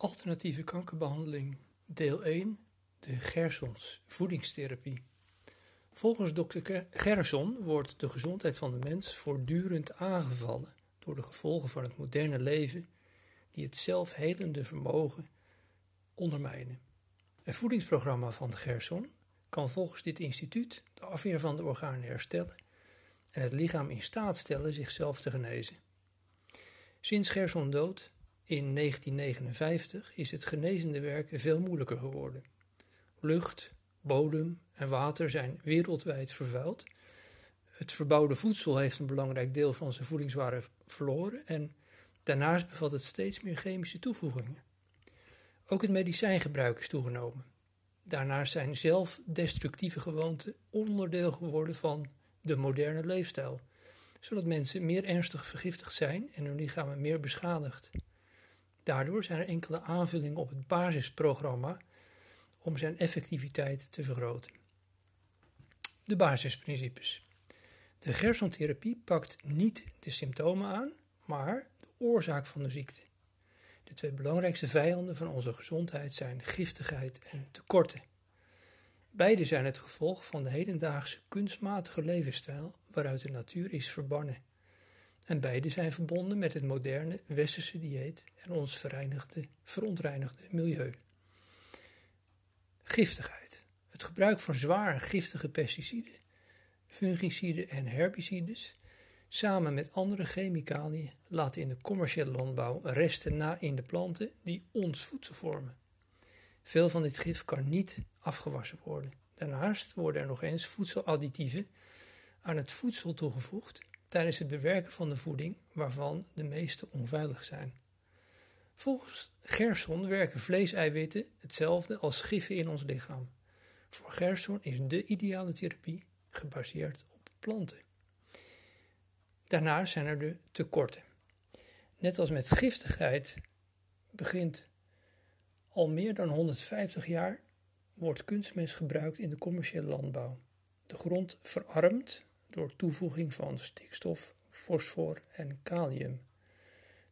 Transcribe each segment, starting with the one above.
Alternatieve kankerbehandeling, deel 1, de Gersons, voedingstherapie. Volgens dokter Gerson wordt de gezondheid van de mens voortdurend aangevallen door de gevolgen van het moderne leven die het zelfhelende vermogen ondermijnen. Een voedingsprogramma van Gerson kan volgens dit instituut de afweer van de organen herstellen en het lichaam in staat stellen zichzelf te genezen. Sinds Gerson dood in 1959 is het genezende werk veel moeilijker geworden. Lucht, bodem en water zijn wereldwijd vervuild. Het verbouwde voedsel heeft een belangrijk deel van zijn voedingswaarde verloren en daarnaast bevat het steeds meer chemische toevoegingen. Ook het medicijngebruik is toegenomen. Daarnaast zijn zelfdestructieve gewoonten onderdeel geworden van de moderne leefstijl, zodat mensen meer ernstig vergiftigd zijn en hun lichamen meer beschadigd. Daardoor zijn er enkele aanvullingen op het basisprogramma om zijn effectiviteit te vergroten. De basisprincipes. De Gersontherapie pakt niet de symptomen aan, maar de oorzaak van de ziekte. De twee belangrijkste vijanden van onze gezondheid zijn giftigheid en tekorten. Beide zijn het gevolg van de hedendaagse kunstmatige levensstijl waaruit de natuur is verbannen. En beide zijn verbonden met het moderne westerse dieet en ons verontreinigde milieu. Giftigheid. Het gebruik van zwaar giftige pesticiden, fungiciden en herbicides samen met andere chemicaliën laten in de commerciële landbouw resten na in de planten die ons voedsel vormen. Veel van dit gif kan niet afgewassen worden. Daarnaast worden er nog eens voedseladditieven aan het voedsel toegevoegd tijdens het bewerken van de voeding, waarvan de meeste onveilig zijn. Volgens Gerson werken vleeseiwitten hetzelfde als giffen in ons lichaam. Voor Gerson is de ideale therapie gebaseerd op planten. Daarnaast zijn er de tekorten. Net als met giftigheid begint al meer dan 150 jaar wordt kunstmest gebruikt in de commerciële landbouw. De grond verarmt door toevoeging van stikstof, fosfor en kalium.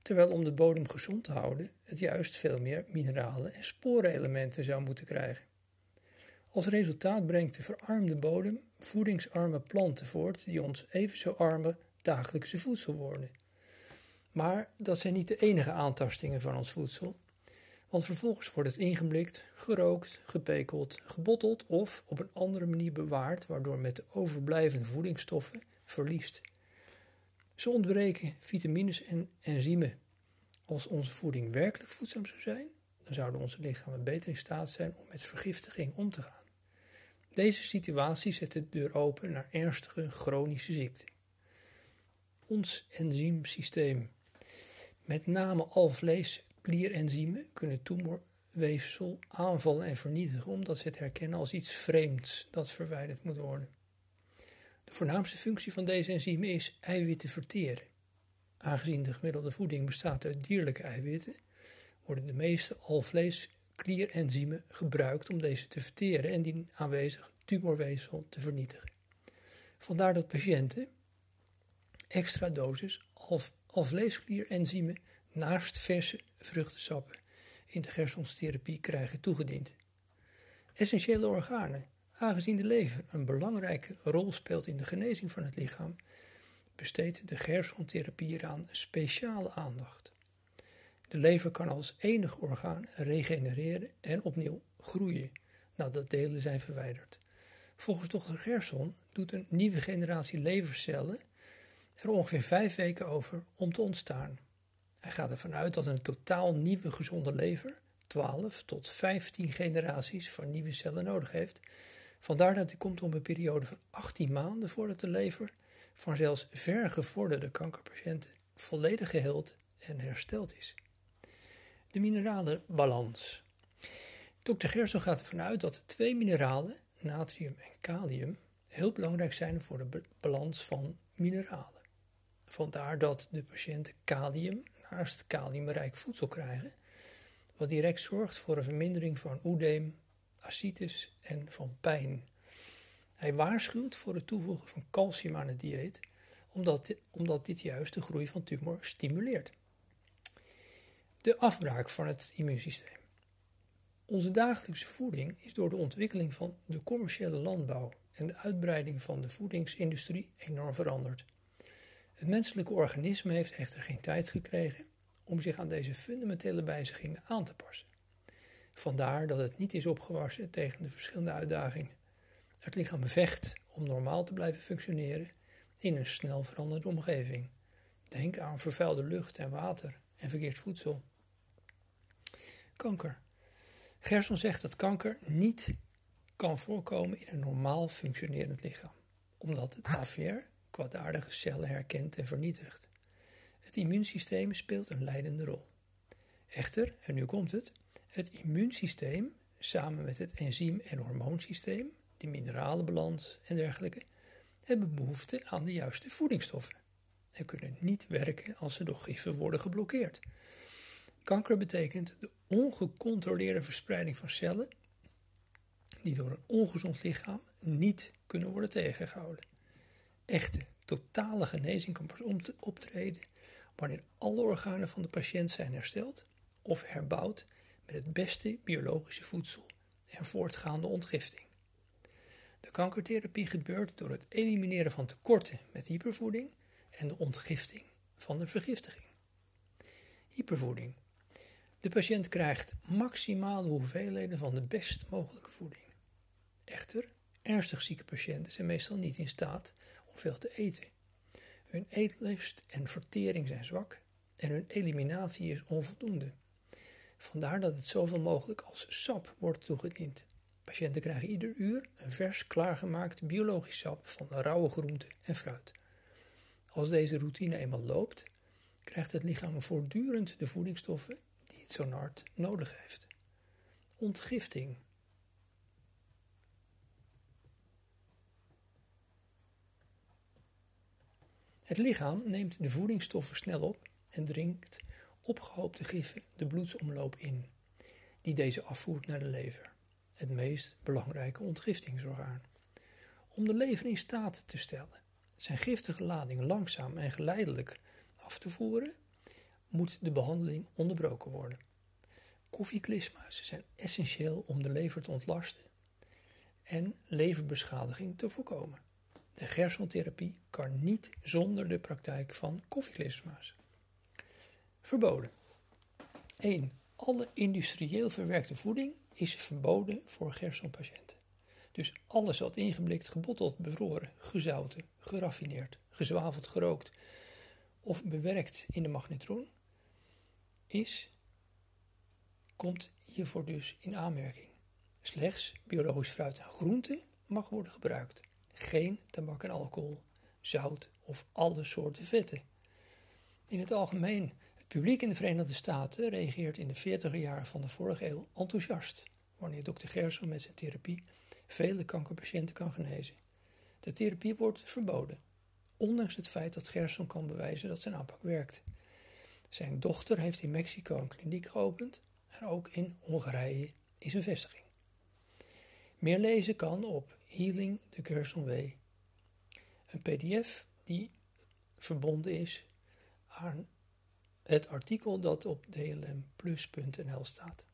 Terwijl om de bodem gezond te houden het juist veel meer mineralen en sporenelementen zou moeten krijgen. Als resultaat brengt de verarmde bodem voedingsarme planten voort die ons even zo arme dagelijkse voedsel worden. Maar dat zijn niet de enige aantastingen van ons voedsel, want vervolgens wordt het ingeblikt, gerookt, gepekeld, gebotteld of op een andere manier bewaard, waardoor met de overblijvende voedingsstoffen verliest. Zo ontbreken vitamines en enzymen. Als onze voeding werkelijk voedzaam zou zijn, dan zouden onze lichamen beter in staat zijn om met vergiftiging om te gaan. Deze situatie zet de deur open naar ernstige chronische ziekten. Ons enzymsysteem, met name alvleesklierenzymen, kunnen tumorweefsel aanvallen en vernietigen omdat ze het herkennen als iets vreemds dat verwijderd moet worden. De voornaamste functie van deze enzymen is eiwitten verteren. Aangezien de gemiddelde voeding bestaat uit dierlijke eiwitten, worden de meeste alvleesklierenzymen gebruikt om deze te verteren en die aanwezige tumorweefsel te vernietigen. Vandaar dat patiënten extra dosis alvleesklierenzymen naast verse vruchtensappen in de gersonstherapie krijgen toegediend. Essentiële organen, aangezien de lever een belangrijke rol speelt in de genezing van het lichaam, besteedt de gersontherapie eraan speciale aandacht. De lever kan als enig orgaan regenereren en opnieuw groeien nadat delen zijn verwijderd. Volgens dokter Gerson doet een nieuwe generatie levercellen er ongeveer vijf weken over om te ontstaan. Hij gaat ervan uit dat een totaal nieuwe gezonde lever 12 tot 15 generaties van nieuwe cellen nodig heeft. Vandaar dat hij komt om een periode van 18 maanden voordat de lever van zelfs vergevorderde kankerpatiënten volledig geheeld en hersteld is. De mineralenbalans. Dr. Gerso gaat ervan uit dat de twee mineralen, natrium en kalium, heel belangrijk zijn voor de balans van mineralen. Vandaar dat de patiënten kalium naast kaliumrijk voedsel krijgen, wat direct zorgt voor een vermindering van oedeem, ascites en van pijn. Hij waarschuwt voor het toevoegen van calcium aan het dieet, omdat omdat dit juist de groei van tumor stimuleert. De afbraak van het immuunsysteem. Onze dagelijkse voeding is door de ontwikkeling van de commerciële landbouw en de uitbreiding van de voedingsindustrie enorm veranderd. Het menselijke organisme heeft echter geen tijd gekregen om zich aan deze fundamentele wijzigingen aan te passen. Vandaar dat het niet is opgewassen tegen de verschillende uitdagingen. Het lichaam vecht om normaal te blijven functioneren in een snel veranderende omgeving. Denk aan vervuilde lucht en water en verkeerd voedsel. Kanker. Gerson zegt dat kanker niet kan voorkomen in een normaal functionerend lichaam, omdat het AVR kwaadaardige cellen herkent en vernietigt. Het immuunsysteem speelt een leidende rol. Echter, en nu komt het, het immuunsysteem samen met het enzym- en hormoonsysteem, de mineralenbalans en dergelijke, hebben behoefte aan de juiste voedingsstoffen en kunnen niet werken als ze door giften worden geblokkeerd. Kanker betekent de ongecontroleerde verspreiding van cellen die door een ongezond lichaam niet kunnen worden tegengehouden. Echte, totale genezing kan pas optreden wanneer alle organen van de patiënt zijn hersteld of herbouwd met het beste biologische voedsel en voortgaande ontgifting. De kankertherapie gebeurt door het elimineren van tekorten met hypervoeding en de ontgifting van de vergiftiging. Hypervoeding. De patiënt krijgt maximale hoeveelheden van de best mogelijke voeding. Echter, ernstig zieke patiënten zijn meestal niet in staat veel te eten. Hun eetlust en vertering zijn zwak en hun eliminatie is onvoldoende. Vandaar dat het zoveel mogelijk als sap wordt toegediend. Patiënten krijgen ieder uur een vers klaargemaakt biologisch sap van rauwe groenten en fruit. Als deze routine eenmaal loopt, krijgt het lichaam voortdurend de voedingsstoffen die het zo hard nodig heeft. Ontgifting. Het lichaam neemt de voedingsstoffen snel op en dringt opgehoopte giften de bloedsomloop in, die deze afvoert naar de lever, het meest belangrijke ontgiftingsorgaan. Om de lever in staat te stellen zijn giftige lading langzaam en geleidelijk af te voeren, moet de behandeling onderbroken worden. Koffieklismuizen zijn essentieel om de lever te ontlasten en leverbeschadiging te voorkomen. De gersontherapie kan niet zonder de praktijk van koffieklismuizen. Verboden. 1. Alle industrieel verwerkte voeding is verboden voor gersonpatiënten. Dus alles wat ingeblikt, gebotteld, bevroren, gezouten, geraffineerd, gezwaveld, gerookt of bewerkt in de magnetron is, komt hiervoor dus in aanmerking. Slechts biologisch fruit en groente mag worden gebruikt. Geen tabak en alcohol, zout of alle soorten vetten. In het algemeen, het publiek in de Verenigde Staten reageert in de 40 jaren van de vorige eeuw enthousiast wanneer dokter Gerson met zijn therapie vele kankerpatiënten kan genezen. De therapie wordt verboden, ondanks het feit dat Gerson kan bewijzen dat zijn aanpak werkt. Zijn dochter heeft in Mexico een kliniek geopend en ook in Hongarije is een vestiging. Meer lezen kan op Healing the Gerson Way, een pdf die verbonden is aan het artikel dat op dlmplus.nl staat.